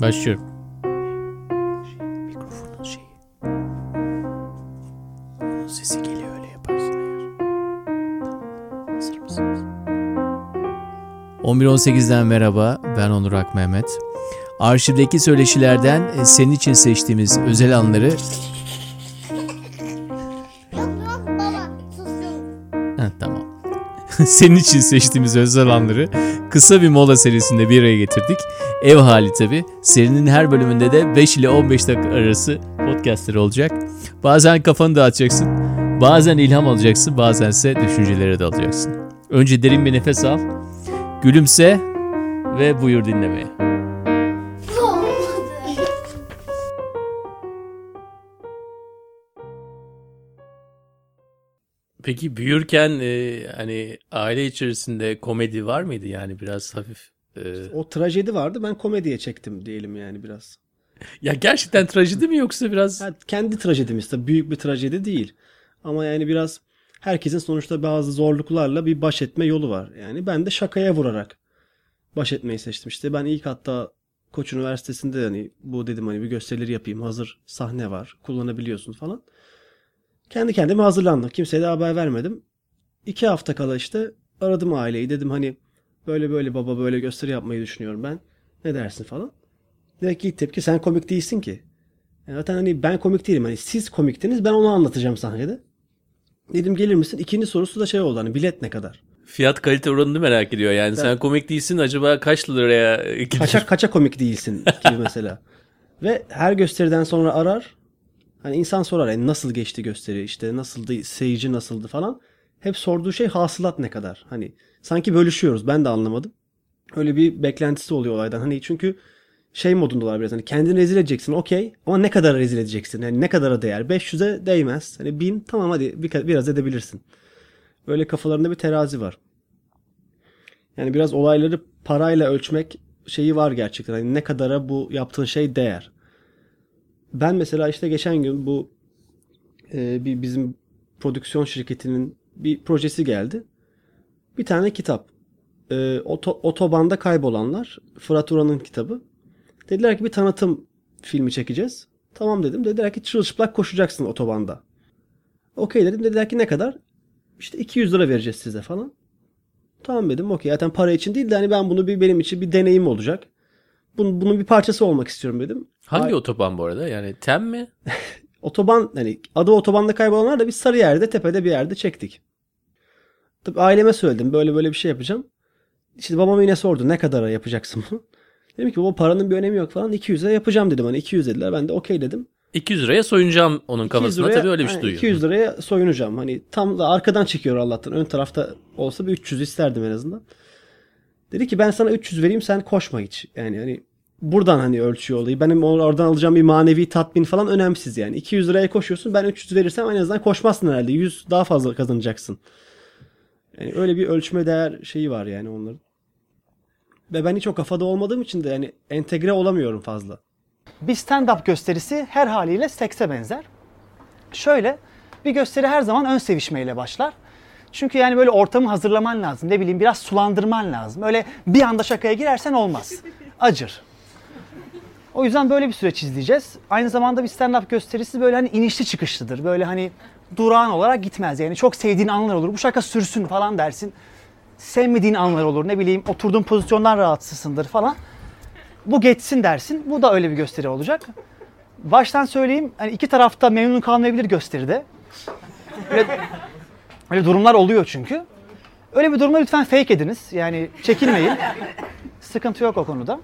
Başlıyorum. Mikrofonun şeyi. Onun sesi geliyor öyle yaparsın eğer. Tamam. Hazır mısınız? 11.18'den merhaba. Ben Onur Ak Mehmet. Arşivdeki söyleşilerden e, senin için seçtiğimiz özel anları... Yok yok baba susun. Heh, tamam. senin için seçtiğimiz özel anları kısa bir mola serisinde bir araya getirdik. Ev hali tabi. Serinin her bölümünde de 5 ile 15 dakika arası podcastleri olacak. Bazen kafanı dağıtacaksın. Bazen ilham alacaksın. Bazense düşüncelere dalacaksın. Önce derin bir nefes al. Gülümse ve buyur dinlemeye. Peki büyürken e, hani aile içerisinde komedi var mıydı yani biraz hafif? e, O trajedi vardı ben komediye çektim diyelim yani biraz. Ya gerçekten trajedi mi yoksa biraz? Ha, kendi trajedimiz tabii büyük bir trajedi değil. Ama yani biraz herkesin sonuçta bazı zorluklarla bir baş etme yolu var. Yani ben de şakaya vurarak baş etmeyi seçtim. İşte ben ilk hatta Koç Üniversitesi'nde hani bu dedim hani bir gösterileri yapayım. Hazır sahne var. Kullanabiliyorsun falan. Kendi kendime hazırlandım. Kimseye de haber vermedim. İki hafta kala işte aradım aileyi. Dedim hani böyle böyle baba böyle gösteri yapmayı düşünüyorum ben. Ne dersin falan. Direkt ilk tepki sen komik değilsin ki. Yani Zaten hani ben komik değilim. Hani siz komiktiniz ben onu anlatacağım sahnede. Dedim gelir misin? İkinci sorusu da şey oldu hani bilet ne kadar? Fiyat kalite oranını merak ediyor yani. Sen komik değilsin acaba kaç liraya gider? Kaça kaça komik değilsin gibi mesela. Ve her gösteriden sonra arar. Hani insan sorar yani nasıl geçti gösteri işte nasıldı seyirci nasıldı falan. Hep sorduğu şey hasılat ne kadar. Hani sanki bölüşüyoruz ben de anlamadım. Öyle bir beklentisi oluyor olaydan. Hani çünkü şey modundalar biraz hani kendini rezil edeceksin okey ama ne kadar rezil edeceksin? Yani ne kadara değer? 500'e değmez. Hani 1000 tamam hadi bir, biraz edebilirsin. Böyle kafalarında bir terazi var. Yani biraz olayları parayla ölçmek şeyi var gerçekten. Hani ne kadara bu yaptığın şey değer. Ben mesela işte geçen gün bu e, bir bizim prodüksiyon şirketinin bir projesi geldi. Bir tane kitap. E, oto, otobanda kaybolanlar. Fırat Uran'ın kitabı. Dediler ki bir tanıtım filmi çekeceğiz. Tamam dedim. Dediler ki çırılçıplak koşacaksın otobanda. Okey dedim. Dediler ki ne kadar? İşte 200 lira vereceğiz size falan. Tamam dedim okey. Zaten para için değil de hani ben bunu bir benim için bir deneyim olacak. Bunun, bunun bir parçası olmak istiyorum dedim. Hangi Ay- otoban bu arada? Yani TEM mi? Otoban hani adı otobanda kaybolanlar da biz Sarıyer'de tepede bir yerde çektik. Tabii aileme söyledim böyle böyle bir şey yapacağım. İşte babam yine sordu ne kadara yapacaksın bunu? Dedim ki baba paranın bir önemi yok falan 200'e yapacağım dedim. Hani 200 dediler ben de okey dedim. 200 liraya soyunacağım onun 200 kafasına. liraya- Tabii öyle bir şey duyuyor. 200 liraya soyunacağım. Hani tam da arkadan çekiyor Allah'tan. Ön tarafta olsa bir 300 isterdim en azından. Dedi ki ben sana 300 vereyim sen koşma hiç. Yani hani buradan hani ölçüyor olayı. Benim oradan alacağım bir manevi tatmin falan önemsiz yani. 200 liraya koşuyorsun ben 300 verirsem en azından koşmazsın herhalde. 100 daha fazla kazanacaksın. Yani öyle bir ölçme değer şeyi var yani onların. Ve ben hiç o kafada olmadığım için de yani entegre olamıyorum fazla. Bir stand-up gösterisi her haliyle sekse benzer. Şöyle, bir gösteri her zaman ön sevişmeyle başlar. Çünkü yani böyle ortamı hazırlaman lazım. Ne bileyim biraz sulandırman lazım. Öyle bir anda şakaya girersen olmaz. Acır. O yüzden böyle bir süreç izleyeceğiz. Aynı zamanda bir stand-up gösterisi böyle hani inişli çıkışlıdır. Böyle hani durağan olarak gitmez. Yani çok sevdiğin anlar olur. Bu şaka sürsün falan dersin. Sevmediğin anlar olur. Ne bileyim oturduğun pozisyondan rahatsızsındır falan bu geçsin dersin. Bu da öyle bir gösteri olacak. Baştan söyleyeyim hani iki tarafta memnun kalmayabilir gösteride. Öyle, öyle durumlar oluyor çünkü. Öyle bir durumda lütfen fake ediniz. Yani çekinmeyin. Sıkıntı yok o konuda.